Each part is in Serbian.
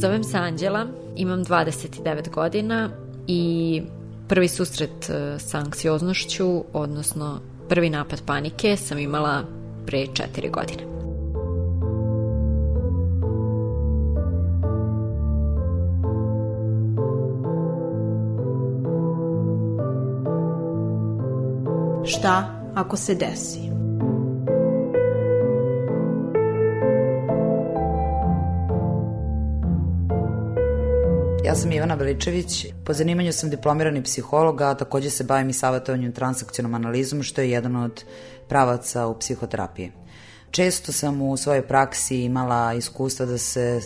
Zovem se Anđela, imam 29 godina i prvi susret e, sa anksioznošću, odnosno prvi napad panike sam imala pre 4 godine. Šta ako se desi? Sam Ivana Veličević, po zanimanju sam diplomirani psiholog, a takođe se bavim i savjetovanjem transakcionom analizom, što je jedan od pravaca u psihoterapiji. Često sam u svojoj praksi imala iskustva da se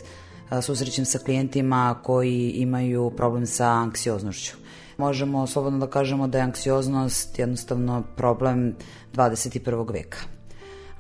susrećem sa klijentima koji imaju problem sa anksioznošću. Možemo slobodno da kažemo da je anksioznost jednostavno problem 21. veka.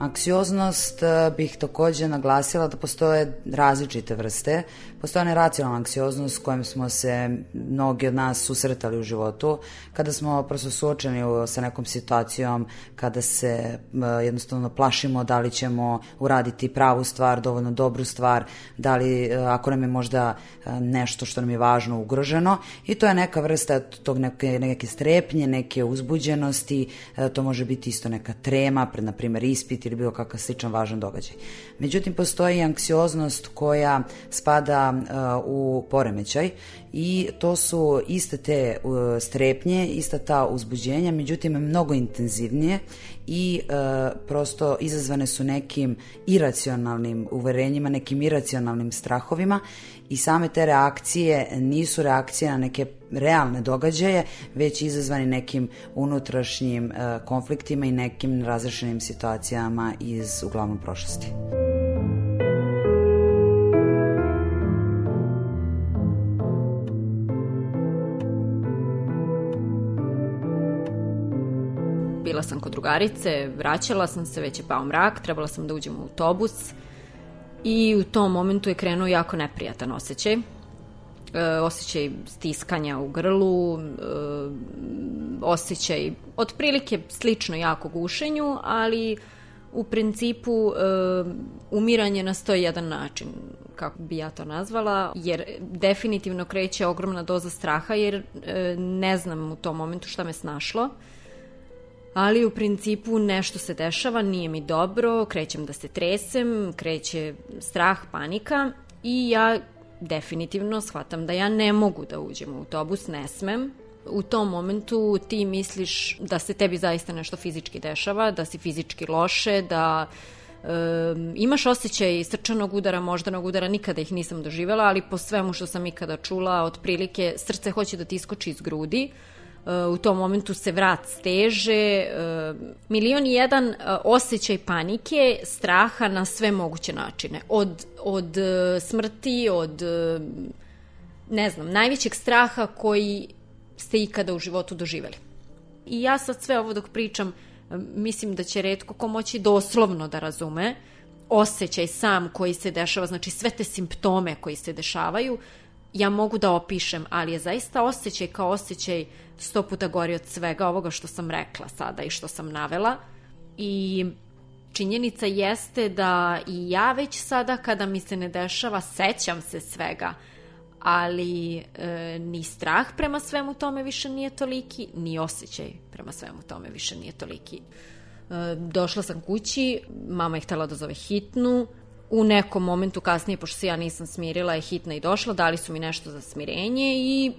Anksioznost bih takođe naglasila da postoje različite vrste. Postoje neracionalna anksioznost s kojom smo se mnogi od nas susretali u životu, kada smo prosto suočeni sa nekom situacijom, kada se jednostavno plašimo da li ćemo uraditi pravu stvar, dovoljno dobru stvar, da li ako nam je možda nešto što nam je važno ugroženo. I to je neka vrsta tog neke, neke strepnje, neke uzbuđenosti, to može biti isto neka trema pred, na primjer, ispit ili bilo kakav sličan važan događaj. Međutim, postoji anksioznost koja spada uh, u poremećaj i to su iste te uh, strepnje, ista ta uzbuđenja, međutim mnogo intenzivnije i uh, prosto izazvane su nekim iracionalnim uverenjima, nekim iracionalnim strahovima i same te reakcije nisu reakcije na neke realne događaje, već izazvani nekim unutrašnjim uh, konfliktima i nekim razrešenim situacijama iz uglavnom prošlosti. Bila sam kod drugarice, vraćala sam se, već je pao mrak, trebala sam da uđem u autobus i u tom momentu je krenuo jako neprijatan osjećaj. E, osjećaj stiskanja u grlu, e, osjećaj otprilike slično jako gušenju, ali u principu e, umiranje na 101 način, kako bi ja to nazvala, jer definitivno kreće ogromna doza straha, jer e, ne znam u tom momentu šta me snašlo ali u principu nešto se dešava, nije mi dobro, krećem da se tresem, kreće strah, panika i ja definitivno shvatam da ja ne mogu da uđem u autobus, ne smem. U tom momentu ti misliš da se tebi zaista nešto fizički dešava, da si fizički loše, da um, imaš osjećaj srčanog udara, moždanog udara, nikada ih nisam doživela, ali po svemu što sam ikada čula, otprilike srce hoće da ti iskoči iz grudi, u tom momentu se vrat steže, milion i jedan osjećaj panike, straha na sve moguće načine. Od, od smrti, od ne znam, najvećeg straha koji ste ikada u životu doživeli. I ja sad sve ovo dok pričam, mislim da će redko ko moći doslovno da razume osjećaj sam koji se dešava, znači sve te simptome koji se dešavaju, ja mogu da opišem, ali je zaista osjećaj kao osjećaj sto puta gori od svega ovoga što sam rekla sada i što sam navela. I činjenica jeste da i ja već sada kada mi se ne dešava sećam se svega, ali e, ni strah prema svemu tome više nije toliki, ni osjećaj prema svemu tome više nije toliki. E, došla sam kući, mama je htela da zove hitnu, u nekom momentu kasnije, pošto se ja nisam smirila, je hitna i došla, dali su mi nešto za smirenje i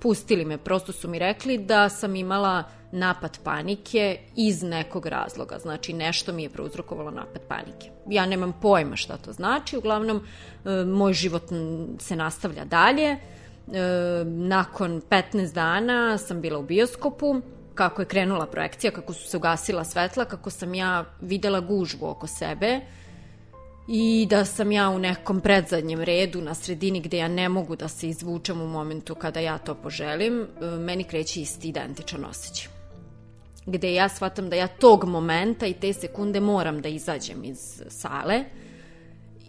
pustili me. Prosto su mi rekli da sam imala napad panike iz nekog razloga. Znači, nešto mi je prouzrokovalo napad panike. Ja nemam pojma šta to znači. Uglavnom, e, moj život se nastavlja dalje. E, nakon 15 dana sam bila u bioskopu kako je krenula projekcija, kako su se ugasila svetla, kako sam ja videla gužvu oko sebe i da sam ja u nekom predzadnjem redu na sredini gde ja ne mogu da se izvučem u momentu kada ja to poželim, e, meni kreće isti identičan osjećaj. Gde ja shvatam da ja tog momenta i te sekunde moram da izađem iz sale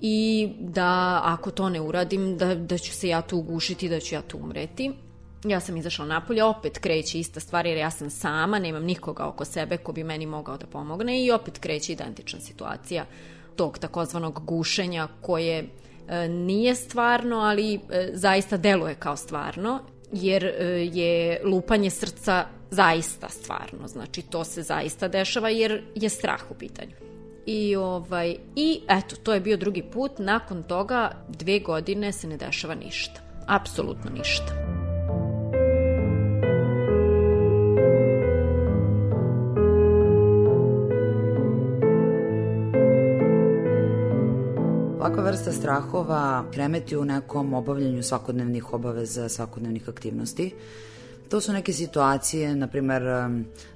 i da ako to ne uradim, da, da ću se ja tu ugušiti, da ću ja tu umreti. Ja sam izašla napolje, opet kreće ista stvar jer ja sam sama, nemam nikoga oko sebe ko bi meni mogao da pomogne i opet kreće identična situacija tog takozvanog gušenja koje e, nije stvarno, ali e, zaista deluje kao stvarno, jer e, je lupanje srca zaista stvarno. Znači, to se zaista dešava jer je strah u pitanju. I, ovaj, I eto, to je bio drugi put. Nakon toga dve godine se ne dešava ništa. Apsolutno ništa. Ovakva vrsta strahova kremeti u nekom obavljanju svakodnevnih obaveza, svakodnevnih aktivnosti. To su neke situacije, na primer,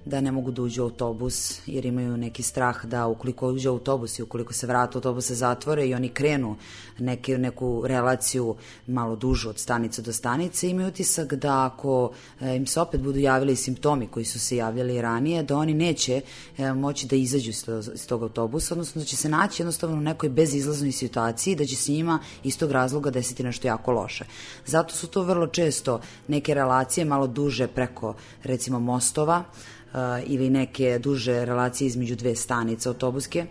da ne mogu da uđu u autobus jer imaju neki strah da ukoliko uđe autobus i ukoliko se vrata autobusa zatvore i oni krenu neke, neku relaciju malo dužu od stanice do stanice, imaju utisak da ako e, im se opet budu javili simptomi koji su se javljali ranije, da oni neće e, moći da izađu iz, iz tog autobusa, odnosno da će se naći jednostavno u nekoj bezizlaznoj situaciji, da će se njima iz tog razloga desiti nešto jako loše. Zato su to vrlo često neke relacije malo duže preko recimo mostova, ili neke duže relacije između dve stanice autobuske.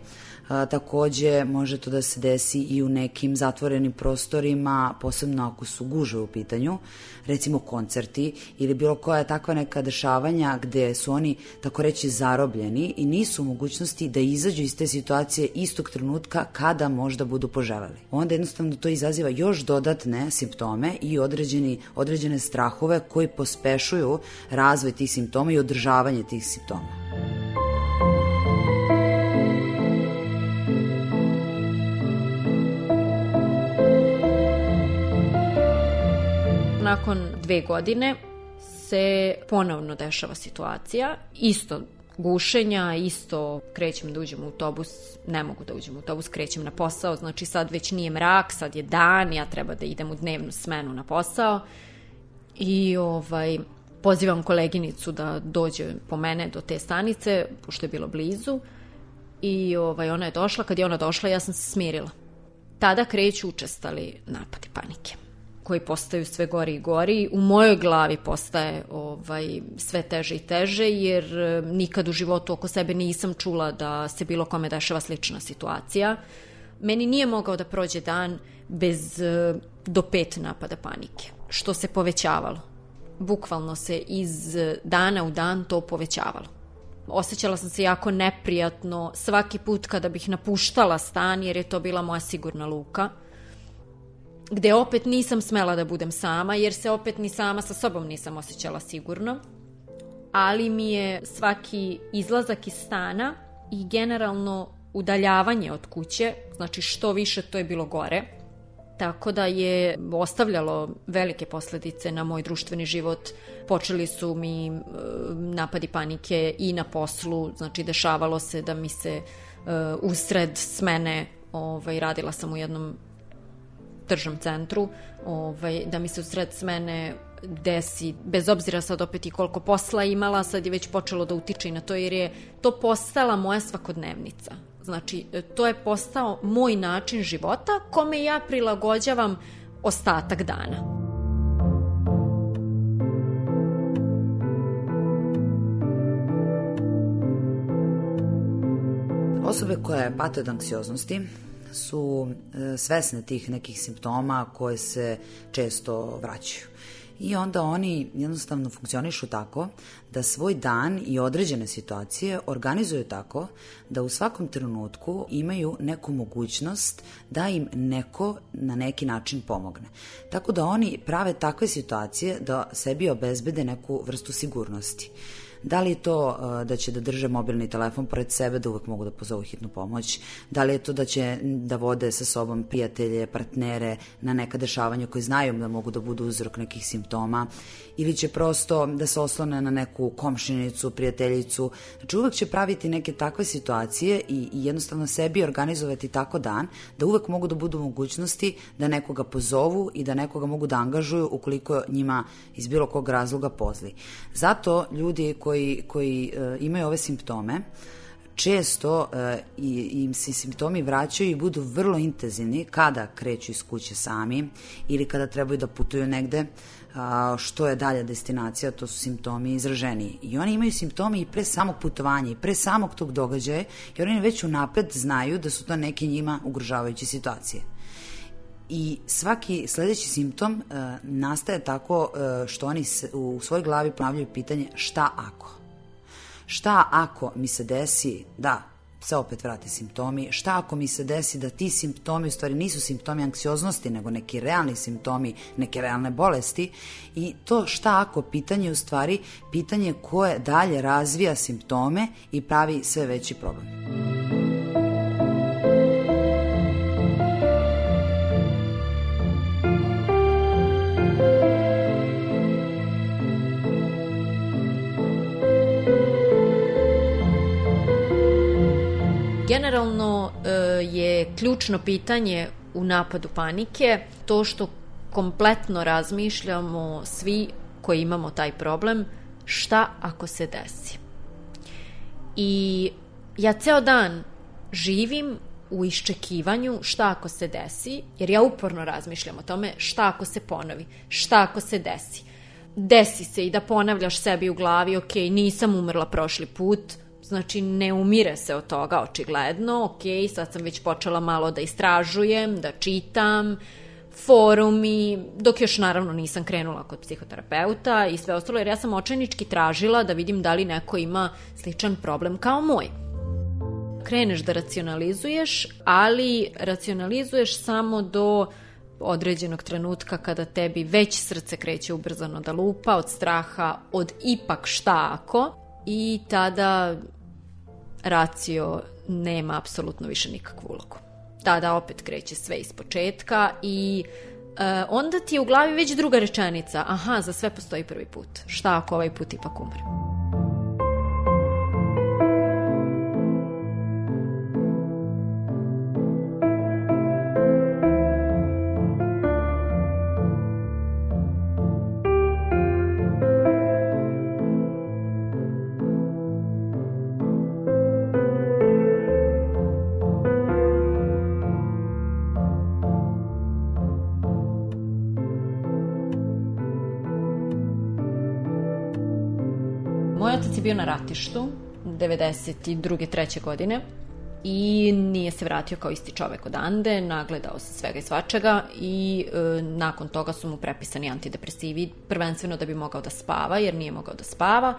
A, takođe može to da se desi i u nekim zatvorenim prostorima, posebno ako su guže u pitanju, recimo koncerti ili bilo koja takva neka dešavanja gde su oni, tako reći, zarobljeni i nisu u mogućnosti da izađu iz te situacije istog trenutka kada možda budu poželeli. Onda jednostavno to izaziva još dodatne simptome i određeni, određene strahove koji pospešuju razvoj tih simptoma i održavanje tih simptoma. Nakon dve godine se ponovno dešava situacija, isto gušenja, isto krećem da uđem u autobus, ne mogu da uđem u autobus, krećem na posao, znači sad već nije mrak, sad je dan, ja treba da idem u dnevnu smenu na posao. I ovaj, pozivam koleginicu da dođe po mene do te stanice, pošto je bilo blizu. I ovaj, ona je došla, kad je ona došla ja sam se smirila. Tada kreću učestali napadi panike koji postaju sve gori i gori. U mojoj glavi postaje ovaj, sve teže i teže, jer e, nikad u životu oko sebe nisam čula da se bilo kome dešava slična situacija. Meni nije mogao da prođe dan bez e, do pet napada panike, što se povećavalo. Bukvalno se iz dana u dan to povećavalo. Osećala sam se jako neprijatno svaki put kada bih napuštala stan, jer je to bila moja sigurna luka – gde opet nisam smela da budem sama, jer se opet ni sama sa sobom nisam osjećala sigurno. Ali mi je svaki izlazak iz stana i generalno udaljavanje od kuće, znači što više to je bilo gore, tako da je ostavljalo velike posledice na moj društveni život. Počeli su mi e, napadi panike i na poslu, znači dešavalo se da mi se e, usred smene ovaj, radila sam u jednom tržnom centru, ovaj, da mi se u sred smene desi, bez obzira sad opet i koliko posla imala, sad je već počelo da utiče i na to, jer je to postala moja svakodnevnica. Znači, to je postao moj način života kome ja prilagođavam ostatak dana. Osobe koje pate od anksioznosti su e, svesne tih nekih simptoma koje se često vraćaju. i onda oni jednostavno funkcionišu tako da svoj dan i određene situacije organizuju tako da u svakom trenutku imaju neku mogućnost da im neko na neki način pomogne. Tako da oni prave takve situacije da sebi obezbede neku vrstu sigurnosti. Da li je to uh, da će da drže mobilni telefon pored sebe da uvek mogu da pozovu hitnu pomoć? Da li je to da će da vode sa sobom prijatelje, partnere na neka dešavanja koje znaju da mogu da budu uzrok nekih simptoma? Ili će prosto da se oslone na neku komšinicu, prijateljicu? Znači uvek će praviti neke takve situacije i, i jednostavno sebi organizovati tako dan da uvek mogu da budu mogućnosti da nekoga pozovu i da nekoga mogu da angažuju ukoliko njima iz bilo kog razloga pozli. Zato ljudi koji koji, koji uh, imaju ove simptome, često i, im se simptomi vraćaju i budu vrlo intenzivni kada kreću iz kuće sami ili kada trebaju da putuju negde, što je dalja destinacija, to su simptomi izraženiji. I oni imaju simptome i pre samog putovanja i pre samog tog događaja, jer oni već unapred znaju da su to neke njima ugrožavajuće situacije. I svaki sledeći simptom uh, nastaje tako uh, što oni se, u svojoj glavi ponavljaju pitanje šta ako? Šta ako mi se desi da se opet vrate simptomi, šta ako mi se desi da ti simptomi u stvari nisu simptomi anksioznosti, nego neki realni simptomi, neke realne bolesti i to šta ako pitanje u stvari pitanje koje dalje razvija simptome i pravi sve veći problem. Generalno e, je ključno pitanje u napadu panike to što kompletno razmišljamo svi koji imamo taj problem šta ako se desi. I ja ceo dan živim u iščekivanju šta ako se desi, jer ja uporno razmišljam o tome šta ako se ponovi, šta ako se desi. Desi se i da ponavljaš sebi u glavi, ok, nisam umrla prošli put, Znači, ne umire se od toga, očigledno. Ok, sad sam već počela malo da istražujem, da čitam, forumi, dok još naravno nisam krenula kod psihoterapeuta i sve ostalo, jer ja sam očajnički tražila da vidim da li neko ima sličan problem kao moj. Kreneš da racionalizuješ, ali racionalizuješ samo do određenog trenutka kada tebi već srce kreće ubrzano da lupa od straha, od ipak šta ako, i tada racio nema apsolutno više nikakvu ulogu. Tada opet kreće sve iz početka i e, onda ti je u glavi već druga rečenica. Aha, za sve postoji prvi put. Šta ako ovaj put ipak umrem? Bio na ratištu 92. treće godine i nije se vratio kao isti čovek odande, nagledao se svega i svačega i e, nakon toga su mu prepisani antidepresivi, prvenstveno da bi mogao da spava, jer nije mogao da spava.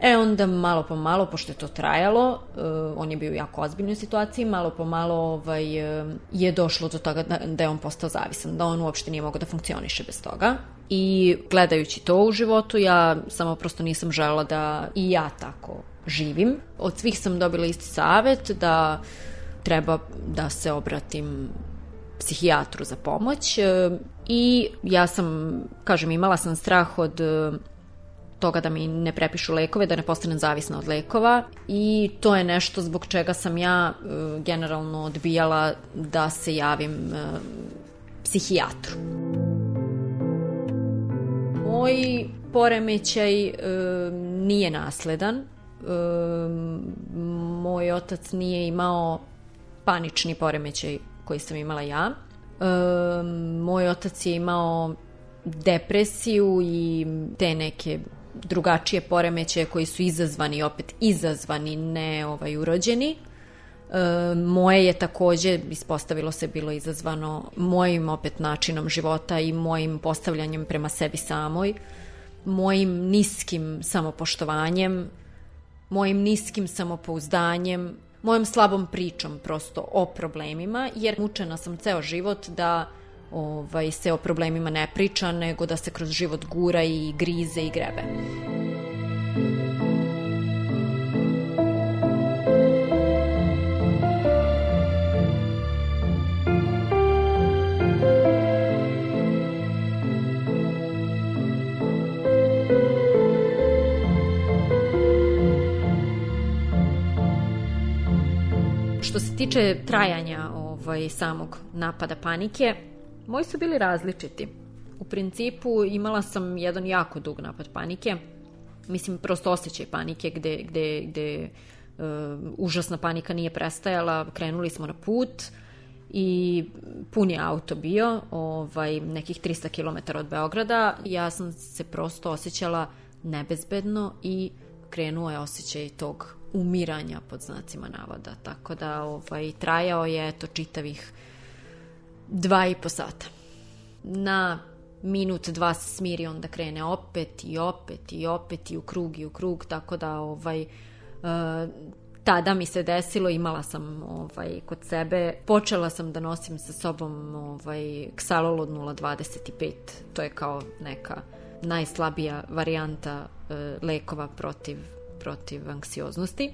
E onda malo po malo, pošto je to trajalo, e, on je bio u jako ozbiljnoj situaciji, malo po malo ovaj, e, je došlo do toga da, da je on postao zavisan, da on uopšte nije mogao da funkcioniše bez toga. I gledajući to u životu, ja samo prosto nisam žela da i ja tako živim. Od svih sam dobila isti savet da treba da se obratim psihijatru za pomoć e, i ja sam, kažem, imala sam strah od e, toga da mi ne prepišu lekove, da ne postanem zavisna od lekova i to je nešto zbog čega sam ja e, generalno odbijala da se javim psihijatru moj poremećaj e, nije nasledan. E, moj otac nije imao panični poremećaj koji sam imala ja. E, moj otac je imao depresiju i te neke drugačije poremećaje koji su izazvani, opet izazvani, ne ovaj, urođeni. E, moje je takođe, ispostavilo se, bilo izazvano mojim opet načinom života i mojim postavljanjem prema sebi samoj, mojim niskim samopoštovanjem, mojim niskim samopouzdanjem, mojom slabom pričom prosto o problemima, jer mučena sam ceo život da ovaj, se o problemima ne priča, nego da se kroz život gura i grize i grebe. Tiče trajanja ovaj, samog napada panike, moji su bili različiti. U principu imala sam jedan jako dug napad panike, mislim prosto osjećaj panike gde, gde, gde uh, užasna panika nije prestajala, krenuli smo na put i pun je auto bio, ovaj, nekih 300 km od Beograda. Ja sam se prosto osjećala nebezbedno i krenuo je osjećaj tog umiranja pod znacima navoda. Tako da ovaj, trajao je to čitavih dva i po sata. Na minut, dva se smiri, onda krene opet i opet i opet i u krug i u krug, tako da ovaj, uh, tada mi se desilo, imala sam ovaj, kod sebe, počela sam da nosim sa sobom ovaj, Xalolod 025, to je kao neka najslabija varijanta uh, lekova protiv protiv anksioznosti.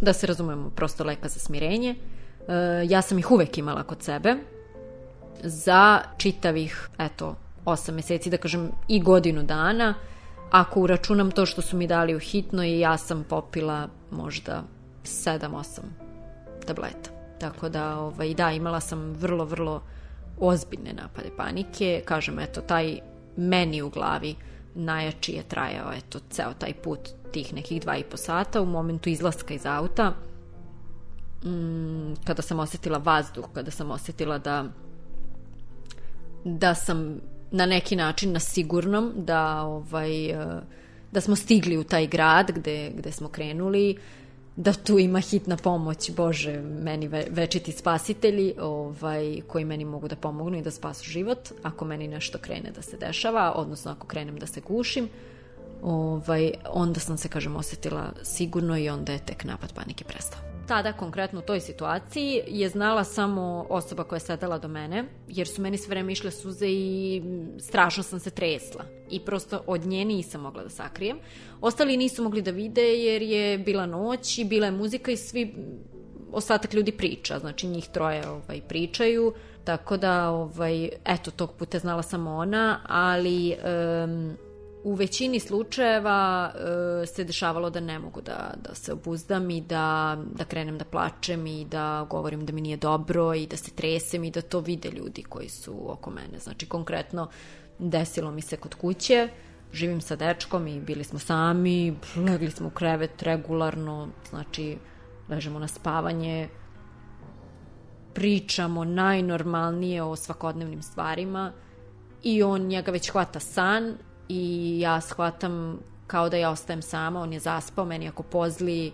Da se razumemo, prosto leka za smirenje. E, ja sam ih uvek imala kod sebe za čitavih, eto, 8 meseci, da kažem, i godinu dana. Ako uračunam to što su mi dali u hitno i ja sam popila možda 7-8 tableta. Tako da, ovaj, da, imala sam vrlo, vrlo ozbiljne napade panike. Kažem, eto, taj meni u glavi najjači je trajao, eto, ceo taj put tih nekih dva i po sata u momentu izlaska iz auta mm, kada sam osetila vazduh, kada sam osetila da da sam na neki način na sigurnom da ovaj eh, da smo stigli u taj grad gde, gde smo krenuli da tu ima hitna pomoć, bože, meni ve, večiti spasitelji ovaj, koji meni mogu da pomognu i da spasu život ako meni nešto krene da se dešava, odnosno ako krenem da se gušim ovaj, onda sam se, kažem, osetila sigurno i onda je tek napad panike prestao. Tada, konkretno u toj situaciji, je znala samo osoba koja je sedala do mene, jer su meni sve vreme išle suze i strašno sam se tresla. I prosto od nje nisam mogla da sakrijem. Ostali nisu mogli da vide jer je bila noć i bila je muzika i svi ostatak ljudi priča, znači njih troje ovaj, pričaju, tako da, ovaj, eto, tog puta znala samo ona, ali um, u većini slučajeva e, se dešavalo da ne mogu da, da se obuzdam i da, da krenem da plačem i da govorim da mi nije dobro i da se tresem i da to vide ljudi koji su oko mene. Znači, konkretno, desilo mi se kod kuće, živim sa dečkom i bili smo sami, legli smo u krevet regularno, znači, ležemo na spavanje, pričamo najnormalnije o svakodnevnim stvarima i on njega već hvata san i ja shvatam kao da ja ostajem sama, on je zaspao, meni ako pozli,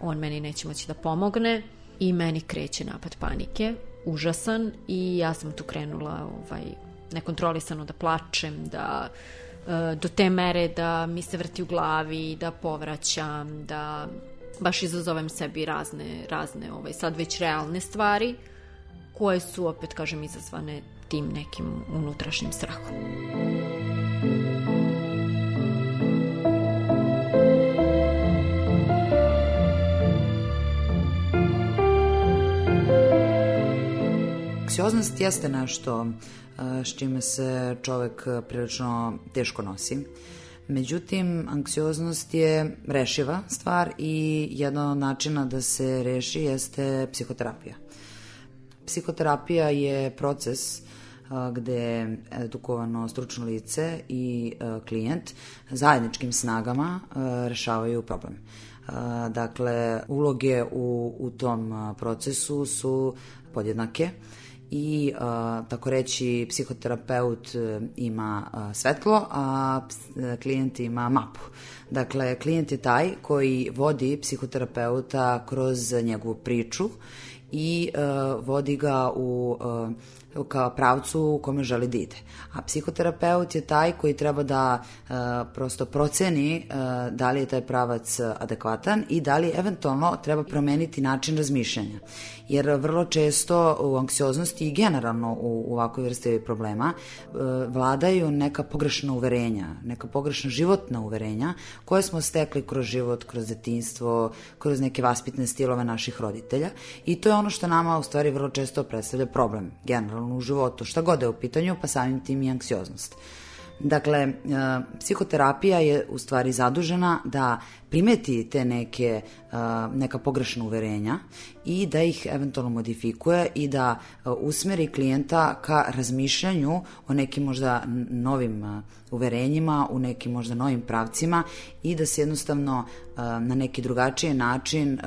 on meni neće moći da pomogne i meni kreće napad panike, užasan i ja sam tu krenula ovaj, nekontrolisano da plačem, da e, do te mere da mi se vrti u glavi, da povraćam, da baš izazovem sebi razne, razne ovaj, sad već realne stvari koje su opet, kažem, izazvane tim nekim unutrašnjim strahom. Anksioznost jeste nešto s čime se čovek prilično teško nosi. Međutim, anksioznost je rešiva stvar i jedan od načina da se reši jeste psihoterapija. Psihoterapija je proces gde edukovano stručno lice i klijent zajedničkim snagama rešavaju problem. Dakle, uloge u, u tom procesu su podjednake i tako reći psihoterapeut ima svetlo, a klijent ima mapu. Dakle, klijent je taj koji vodi psihoterapeuta kroz njegovu priču i uh, vodi ga u uh, ka pravcu u kome želi da ide. A psihoterapeut je taj koji treba da uh, prosto proceni uh, da li je taj pravac adekvatan i da li eventualno treba promeniti način razmišljanja. Jer vrlo često u anksioznosti i generalno u, u ovakvoj vrsti problema uh, vladaju neka pogrešna uverenja, neka pogrešna životna uverenja koje smo stekli kroz život, kroz detinstvo, kroz neke vaspitne stilove naših roditelja i to je ono što nama u stvari vrlo često predstavlja problem generalno u životu, šta god je u pitanju, pa samim tim i anksioznost. Dakle, e, psihoterapija je u stvari zadužena da primeti te neke, neka pogrešna uverenja i da ih eventualno modifikuje i da usmeri klijenta ka razmišljanju o nekim možda novim uverenjima, u nekim možda novim pravcima i da se jednostavno na neki drugačiji način,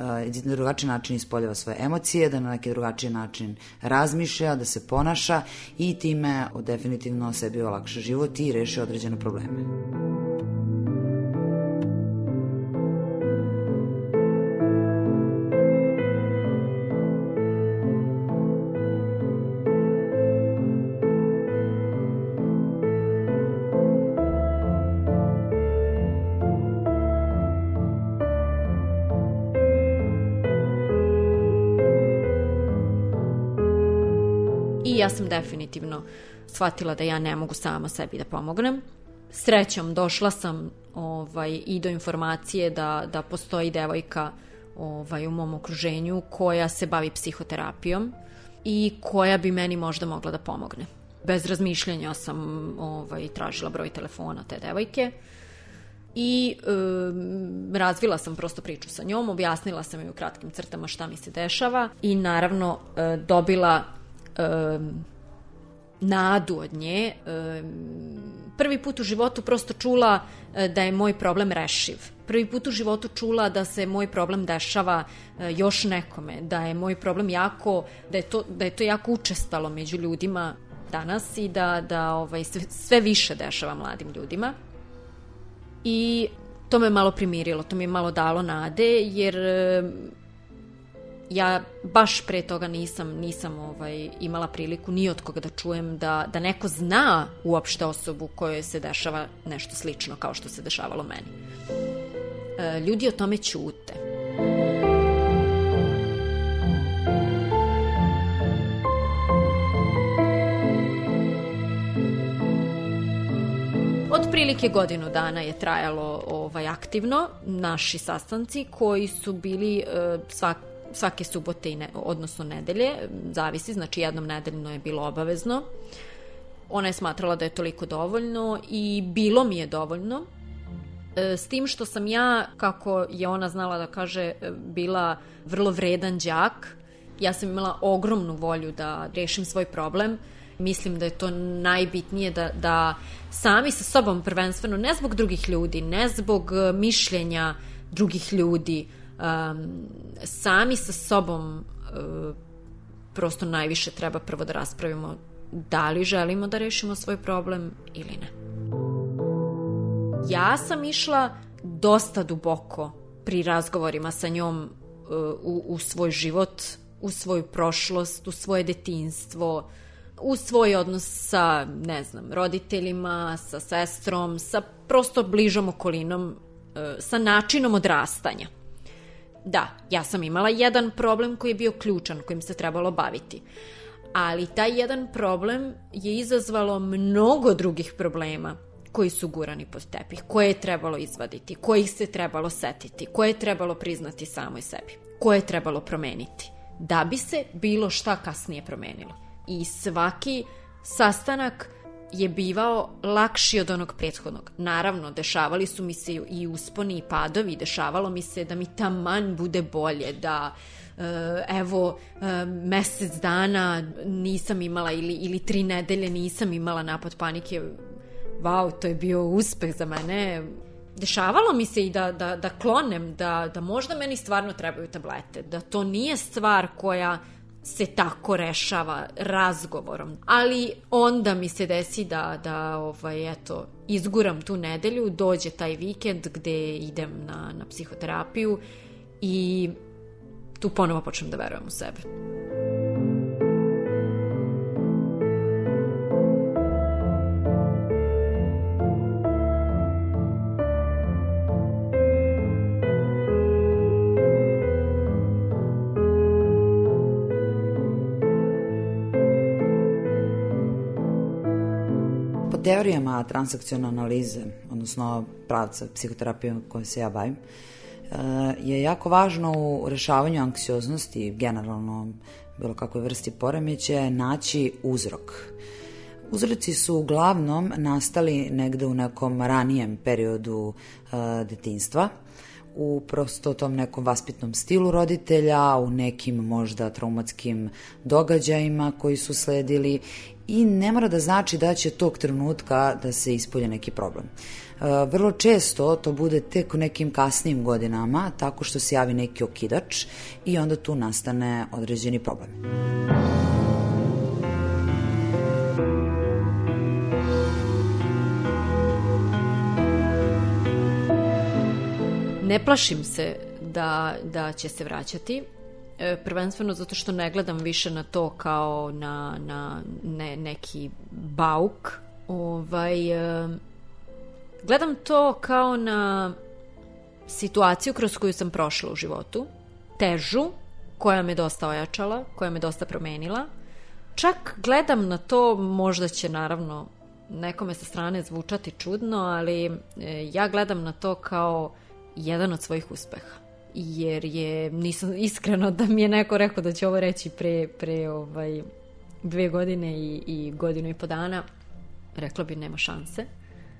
na drugačiji način ispoljava svoje emocije, da na neki drugačiji način razmišlja, da se ponaša i time definitivno sebi olakša život i reši određene probleme. Definitivno shvatila da ja ne mogu sama sebi da pomognem. Srećom došla sam ovaj, i do informacije da, da postoji devojka ovaj, u mom okruženju koja se bavi psihoterapijom i koja bi meni možda mogla da pomogne. Bez razmišljanja sam ovaj, tražila broj telefona te devojke i um, razvila sam prosto priču sa njom, objasnila sam joj u kratkim crtama šta mi se dešava i naravno uh, dobila um, nadu od nje. Prvi put u životu prosto čula uh, da je moj problem rešiv. Prvi put u životu čula da se moj problem dešava uh, još nekome, da je moj problem jako, da je to, da je to jako učestalo među ljudima danas i da, da ovaj, sve, sve više dešava mladim ljudima. I to me malo primirilo, to mi je malo dalo nade, jer ja baš pre toga nisam nisam ovaj imala priliku ni od koga da čujem da da neko zna uopšte osobu kojoj se dešava nešto slično kao što se dešavalo meni. E, ljudi o tome ćute. Otprilike godinu dana je trajalo ovaj aktivno naši sastanci koji su bili e, svake subote i ne, odnosno nedelje, zavisi, znači jednom nedeljno je bilo obavezno. Ona je smatrala da je toliko dovoljno i bilo mi je dovoljno. E, s tim što sam ja, kako je ona znala da kaže, e, bila vrlo vredan đak, ja sam imala ogromnu volju da rešim svoj problem. Mislim da je to najbitnije da, da sami sa sobom prvenstveno, ne zbog drugih ljudi, ne zbog e, mišljenja drugih ljudi, um, sami sa sobom uh, prosto najviše treba prvo da raspravimo da li želimo da rešimo svoj problem ili ne. Ja sam išla dosta duboko pri razgovorima sa njom uh, u, u svoj život, u svoju prošlost, u svoje detinstvo, u svoj odnos sa, ne znam, roditeljima, sa sestrom, sa prosto bližom okolinom, uh, sa načinom odrastanja. Da, ja sam imala jedan problem koji je bio ključan, kojim se trebalo baviti. Ali taj jedan problem je izazvalo mnogo drugih problema koji su gurani pod tepih, koje je trebalo izvaditi, kojih se trebalo setiti, koje je trebalo priznati samoj sebi, koje je trebalo promeniti, da bi se bilo šta kasnije promenilo. I svaki sastanak je bivao lakši od onog prethodnog. Naravno, dešavali su mi se i usponi i padovi, dešavalo mi se da mi taman bude bolje, da uh, evo uh, mesec dana nisam imala ili, ili tri nedelje nisam imala napad panike. Wow, to je bio uspeh za mene. Dešavalo mi se i da, da, da klonem, da, da možda meni stvarno trebaju tablete, da to nije stvar koja se tako rešava razgovorom. Ali onda mi se desi da, da ovaj, eto, izguram tu nedelju, dođe taj vikend gde idem na, na psihoterapiju i tu ponovo počnem da verujem u sebe. Teorijama transakcionalne analize, odnosno pravca psihoterapije kojom se ja bavim, e, je jako važno u rešavanju anksioznosti, generalno bilo kakve vrsti poremeće, naći uzrok. Uzroci su uglavnom nastali negde u nekom ranijem periodu uh, detinstva, u prosto tom nekom vaspitnom stilu roditelja, u nekim možda traumatskim događajima koji su sledili i ne mora da znači da će tog trenutka da se ispolje neki problem. E, vrlo često to bude tek u nekim kasnim godinama, tako što se javi neki okidač i onda tu nastane određeni problem. Ne plašim se da, da će se vraćati. E, prvenstveno zato što ne gledam više na to kao na, na ne, neki bauk. Ovaj, e, gledam to kao na situaciju kroz koju sam prošla u životu, težu, koja me dosta ojačala, koja me dosta promenila. Čak gledam na to, možda će naravno nekome sa strane zvučati čudno, ali e, ja gledam na to kao jedan od svojih uspeha. Jer je, nisam iskreno da mi je neko rekao da će ovo reći pre, pre ovaj, dve godine i, i godinu i po dana, rekla bi nema šanse,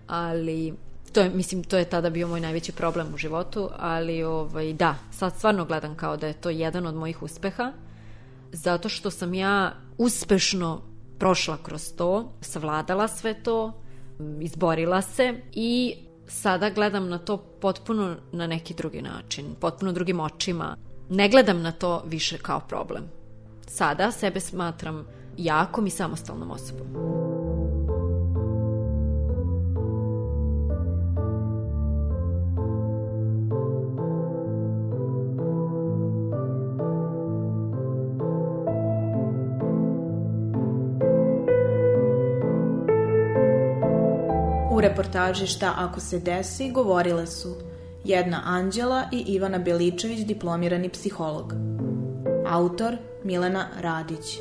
ali to je, mislim, to je tada bio moj najveći problem u životu, ali ovaj, da, sad stvarno gledam kao da je to jedan od mojih uspeha, zato što sam ja uspešno prošla kroz to, savladala sve to, izborila se i sada gledam na to potpuno na neki drugi način, potpuno drugim očima. Ne gledam na to više kao problem. Sada sebe smatram jakom i samostalnom osobom. Reportaži Šta ako se desi govorile su jedna Anđela i Ivana Beličević, diplomirani psiholog. Autor Milena Radić.